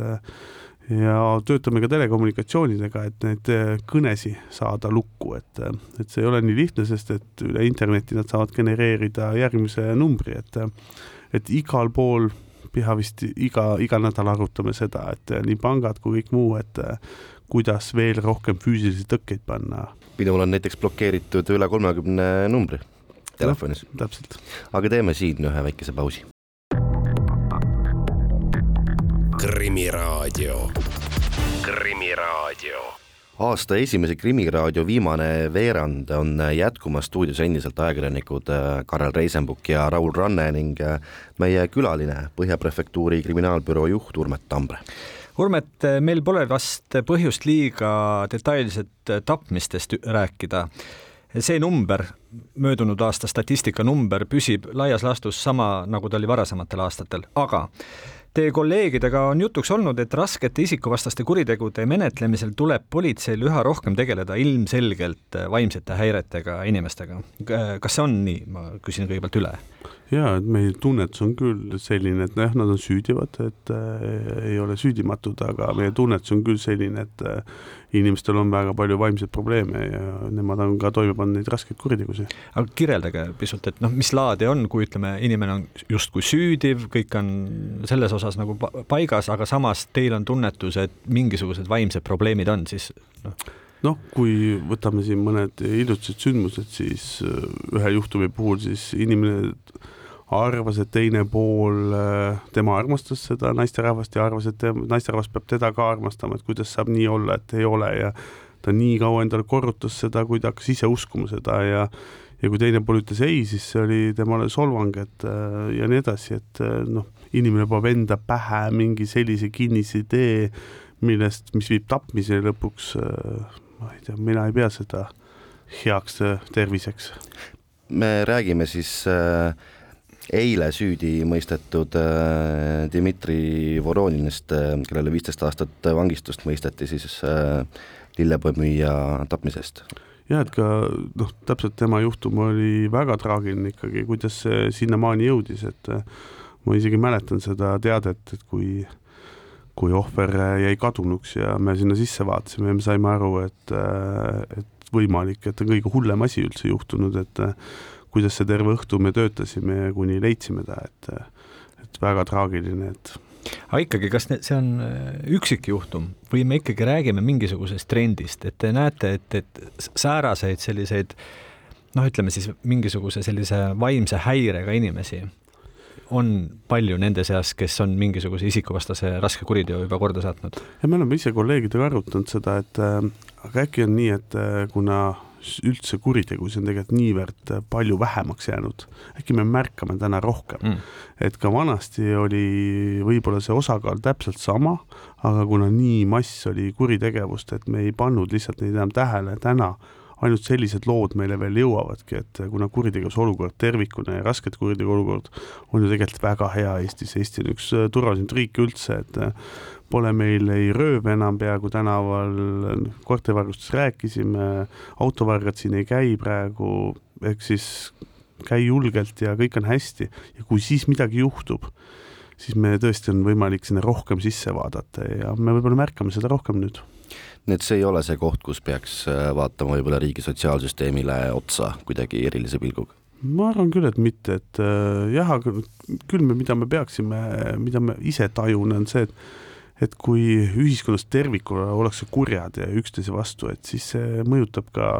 ja töötame ka telekommunikatsioonidega, et neid äh, kõnesi saada lukku, et, äh, et see ei ole nii lihtne, sest et üle interneti nad saavad genereerida järgmise numbri, et äh, et igal pool pea vist iga, iga nädal arutame seda, et nii pangad kui kõik muu, et kuidas veel rohkem füüsilisi tõkkeid panna. minul on näiteks blokeeritud üle kolmekümne numbri telefonis. täpselt. aga teeme siin ühe väikese pausi. Krimiraadio. krimiraadio aasta esimese Krimiraadio viimane veerand on jätkumas stuudios endiselt ajakirjanikud äh, Karel Reisenbuk ja Raul Ranne ning äh, meie külaline, Põhja Prefektuuri kriminaalbüroo juht Urmet Tambre. Urmet, meil pole vast põhjust liiga detailselt tapmistest rääkida. see number, möödunud aasta statistika number püsib laias laastus sama, nagu ta oli varasematel aastatel, aga Teie kolleegidega on jutuks olnud, et raskete isikuvastaste kuritegude menetlemisel tuleb politseil üha rohkem tegeleda ilmselgelt vaimsete häiretega inimestega. kas see on nii, ma küsin kõigepealt üle jaa, et meie tunnetus on küll selline, et nojah, nad on süüdivad, et äh, ei ole süüdimatud, aga meie tunnetus on küll selline, et äh, inimestel on väga palju vaimseid probleeme ja nemad on ka toime pannud neid raskeid kuritegusid. aga kirjeldage pisut, et noh, mis laadi on, kui ütleme, inimene on justkui süüdiv, kõik on selles osas nagu paigas, aga samas teil on tunnetus, et mingisugused vaimsed probleemid on, siis noh noh, kui võtame siin mõned hiljutised sündmused, siis äh, ühe juhtumi puhul siis inimene arvas, et teine pool, äh, tema armastas seda naisterahvast ja arvas, et naisterahvas peab teda ka armastama, et kuidas saab nii olla, et ei ole ja ta nii kaua endale korrutas seda, kui ta hakkas ise uskuma seda ja ja kui teine pool ütles ei, siis see oli temale solvang, et äh, ja nii edasi, et äh, noh, inimene paneb enda pähe mingi sellise kinnise idee, millest, mis viib tapmiseni lõpuks, ma ei tea, mina ei pea seda heaks terviseks. me räägime siis äh eile süüdi mõistetud äh, Dmitri Voroninist, äh, kellele viisteist aastat vangistust mõisteti siis äh, lillepõmmüüja tapmisest. jah, et ka noh, täpselt tema juhtum oli väga traagiline ikkagi, kuidas see sinnamaani jõudis, et ma isegi mäletan seda teadet, et kui kui ohver jäi kadunuks ja me sinna sisse vaatasime ja me saime aru, et, et võimalik, et on kõige hullem asi üldse juhtunud, et kuidas see terve õhtu me töötasime, kuni leidsime ta, et, et väga traagiline, et aga ikkagi, kas see on äh, üksikjuhtum või me ikkagi räägime mingisugusest trendist, et te näete, et, et sääraseid selliseid noh, ütleme siis mingisuguse sellise vaimse häirega inimesi on palju nende seas, kes on mingisuguse isikuvastase raske kuriteo juba korda saatnud? ja me oleme ise kolleegidega arutanud seda, et äh, aga äkki on nii, et äh, kuna üldse kuritegusid on tegelikult niivõrd palju vähemaks jäänud. äkki me märkame täna rohkem mm., et ka vanasti oli võib-olla see osakaal täpselt sama, aga kuna nii mass oli kuritegevust, et me ei pannud lihtsalt neid enam tähele, täna ainult sellised lood meile veel jõuavadki, et kuna kuritegevuse olukord tervikuna ja raskete kuritegu olukord on ju tegelikult väga hea Eestis, Eesti on üks turvalisemaid riike üldse, et pole meil ei rööve enam peaaegu tänaval, koertevargustus rääkisime, autovargad siin ei käi praegu, ehk siis käi julgelt ja kõik on hästi ja kui siis midagi juhtub, siis me tõesti on võimalik sinna rohkem sisse vaadata ja me võib-olla märkame seda rohkem nüüd. nii et see ei ole see koht, kus peaks äh, vaatama võib-olla riigi sotsiaalsüsteemile otsa kuidagi erilise pilguga? ma arvan küll, et mitte, et äh, jah, aga küll me, mida me peaksime, mida me ise tajun, on see, et et kui ühiskonnas tervikuna ollakse kurjad ja üksteise vastu, et siis see mõjutab ka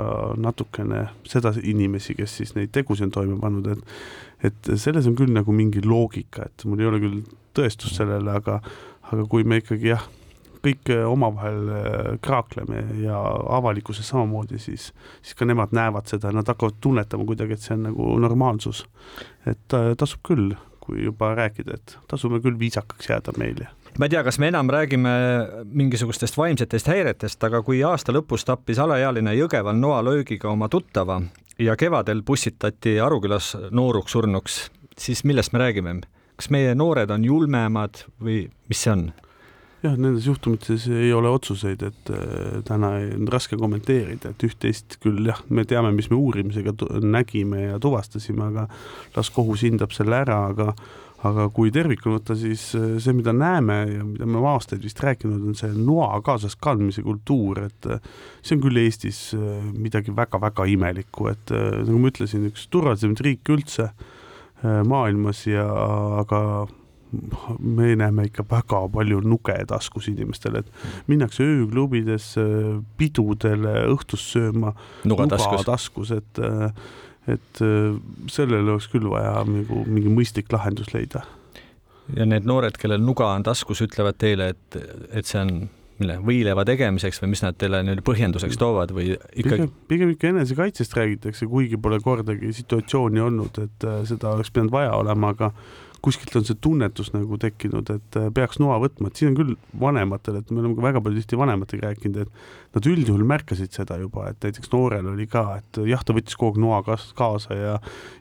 natukene seda inimesi, kes siis neid tegusid on toime pannud, et et selles on küll nagu mingi loogika, et mul ei ole küll tõestust sellele, aga aga kui me ikkagi jah, kõik omavahel äh, kraakleme ja avalikkuses samamoodi, siis, siis ka nemad näevad seda, nad hakkavad tunnetama kuidagi, et see on nagu normaalsus. et äh, tasub küll, kui juba rääkida, et tasume küll viisakaks jääda meil ja ma ei tea, kas me enam räägime mingisugustest vaimsetest häiretest, aga kui aasta lõpus tappis alaealine Jõgeval noalöögiga oma tuttava ja kevadel pussitati Arukülas nooruks surnuks, siis millest me räägime? kas meie noored on julmemad või mis see on? jah, nendes juhtumites ei ole otsuseid, et äh, täna on raske kommenteerida, et üht-teist küll jah, me teame, mis me uurimisega nägime ja tuvastasime, aga las kohus hindab selle ära, aga aga kui tervikuna võtta, siis äh, see, mida näeme ja mida me oleme aastaid vist rääkinud, on see noa kaasas kandmise kultuur, et äh, see on küll Eestis äh, midagi väga-väga imelikku, et nagu ma ütlesin, üks turvalisemaid riike üldse maailmas ja aga me näeme ikka väga palju nuge taskus inimestel, et minnakse ööklubidesse, pidudele õhtust sööma nuga taskus, taskus, et et äh, sellele oleks küll vaja nagu mingi mõistlik lahendus leida. ja need noored, kellel nuga on taskus, ütlevad teile, et, et see on mille, võileiva tegemiseks või mis nad teile nüüd põhjenduseks toovad või ikka pigem, pigem ikka enesekaitsest räägitakse, kuigi pole kordagi situatsiooni olnud, et äh, seda oleks pidanud vaja olema, aga kuskilt on see tunnetus nagu tekkinud, et äh, peaks noa võtma, et siin on küll vanematel, et me oleme ka väga palju tihti vanematega rääkinud, et nad üldjuhul märkasid seda juba, et näiteks noorel oli ka, et jah, ta võttis kogu aeg noa kaasa ja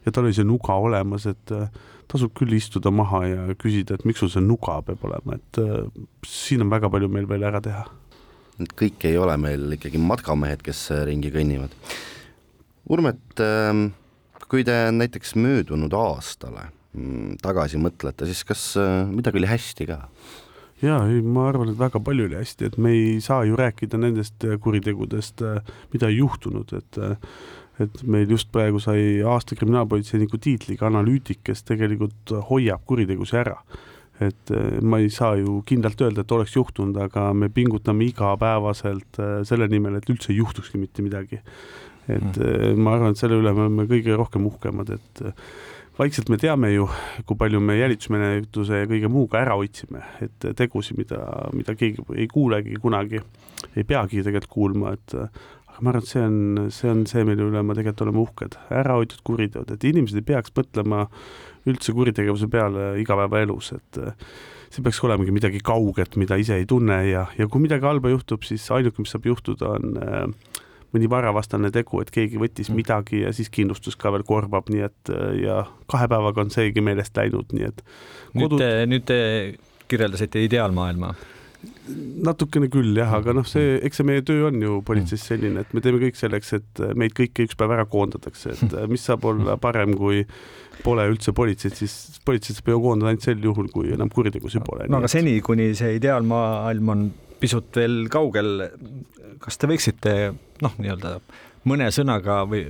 ja tal oli see nuga olemas, et äh, tasub küll istuda maha ja küsida, et miks sul see nuga peab olema, et äh, siin on väga palju meil veel ära teha. kõik ei ole meil ikkagi matkamehed, kes ringi kõnnivad. Urmet, ähm, kui te näiteks möödunud aastale tagasi mõtlete, siis kas äh, midagi oli hästi ka? jaa, ei ma arvan, et väga palju oli hästi, et me ei saa ju rääkida nendest äh, kuritegudest, äh, mida ei juhtunud, et et meil just praegu sai aasta kriminaalpolitseiniku tiitliga analüütik, kes tegelikult hoiab kuritegusid ära. et ma ei saa ju kindlalt öelda, et oleks juhtunud, aga me pingutame igapäevaselt selle nimel, et üldse ei juhtukski mitte midagi. et mm. ma arvan, et selle üle me oleme kõige rohkem uhkemad, et vaikselt me teame ju, kui palju me jälitusmenetluse ja kõige muuga ära hoidsime, et tegusid, mida, mida keegi ei kuulegi kunagi, ei peagi tegelikult kuulma, et aga ma arvan, et see on, see on see, mille üle me tegelikult oleme uhked, ära hoitud kuriteod, et inimesed ei peaks mõtlema üldse kuritegevuse peale igapäevaelus, et see peaks olemegi midagi kauget, mida ise ei tunne ja, ja kui midagi halba juhtub, siis ainuke, mis saab juhtuda, on äh, mõni varavastane tegu, et keegi võttis mm. midagi ja siis kindlustus ka veel korbab, nii et ja kahe päevaga on seegi meelest läinud, nii et kodu... nüüd te, nüüd te kirjeldasite ideaalmaailma natukene küll jah, aga noh, see, eks see meie töö on ju politseis selline, et me teeme kõik selleks, et meid kõiki üks päev ära koondatakse, et mis saab olla parem, kui pole üldse politseid, siis politseid saab ju koondada ainult sel juhul, kui enam kuritegusid pole. no aga seni, kuni see ideaalmaailm on pisut veel kaugel, kas te võiksite noh, nii-öelda mõne sõnaga või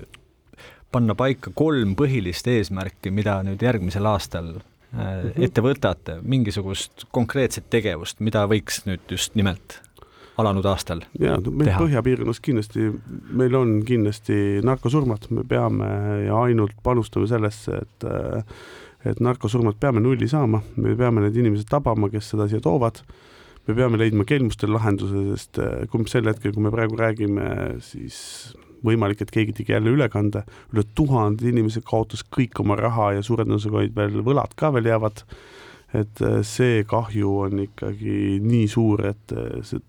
panna paika kolm põhilist eesmärki, mida nüüd järgmisel aastal äh, mhm. ette võtate, mingisugust konkreetset tegevust, mida võiks nüüd just nimelt alanud aastal ja no meil põhjapiirkonnas kindlasti, meil on kindlasti narkosurmad, me peame ja ainult panustame sellesse, et et narkosurmad peame nulli saama, me peame need inimesed tabama, kes seda siia toovad me peame leidma kelmustele lahenduse, sest äh, kui sel hetkel, kui me praegu räägime, siis võimalik, et keegi tegi jälle ülekande, üle tuhande inimese kaotas kõik oma raha ja suure tõenäosusega olid veel võlad ka veel jäävad, et äh, see kahju on ikkagi nii suur, et äh, see,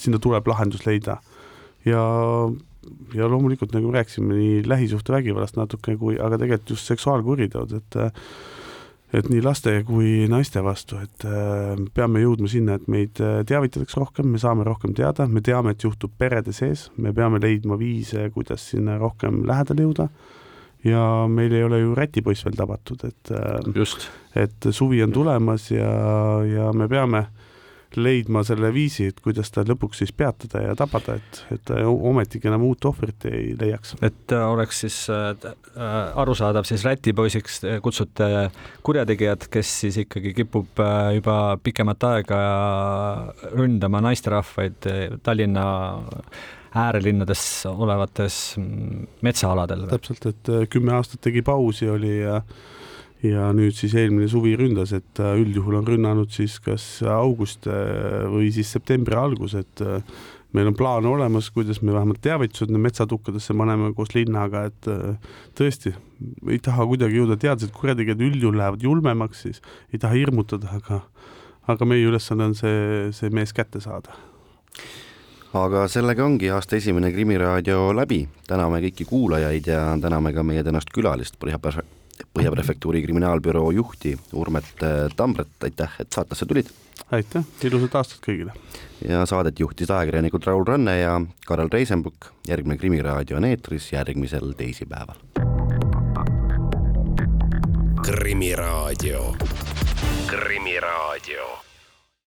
sinna tuleb lahendus leida. ja, ja loomulikult, nagu me rääkisime, nii lähisuhtevägivallast natuke kui, aga tegelikult just seksuaalkuriteod, et et nii laste kui naiste vastu, et äh, peame jõudma sinna, et meid äh, teavitatakse rohkem, me saame rohkem teada, me teame, et juhtub perede sees, me peame leidma viise, kuidas sinna rohkem lähedale jõuda. Ja meil ei ole ju rätipoiss veel tabatud, et äh, just, et suvi on tulemas ja, ja me peame äh, leidma selle viisi, et kuidas ta lõpuks siis peatada ja tabada, et, et ta ometigi enam uut ohvrit ei leiaks. et oleks siis äh, äh arusaadav, siis rätipoisiks kutsute kurjategijad, kes siis ikkagi kipub äh, juba pikemat aega ründama naisterahvaid äh, Tallinna äärelinnades olevates mm, metsaaladel. täpselt, et kümme aastat tegi pausi, oli ja ja nüüd siis eelmine suvi ründas, et üldjuhul on rünnanud siis kas august äh, või siis septembri algus, et äh, meil on plaan olemas, kuidas me vähemalt teavitused metsatukkadesse paneme koos linnaga, et äh, tõesti, ei taha kuidagi jõuda, teadlased kurjategijad üldjuhul lähevad julmemaks, siis ei taha hirmutada, aga aga meie ülesanne on see, see mees kätte saada. Aga sellega ongi aasta esimene Krimiraadio läbi, täname kõiki kuulajaid ja täname ka meie tänast külalist, Põhja Prefektuuri kriminaalbüroo juhti Urmet äh, Tambret, aitäh, et saatesse tulid! aitäh, ilusat aastat kõigile! ja saadet juhtis ajakirjanikud Raul Ranne ja Karel Reisenbuk, järgmine Krimiraadio on eetris järgmisel teisipäeval. krimiraadio, Krimiraadio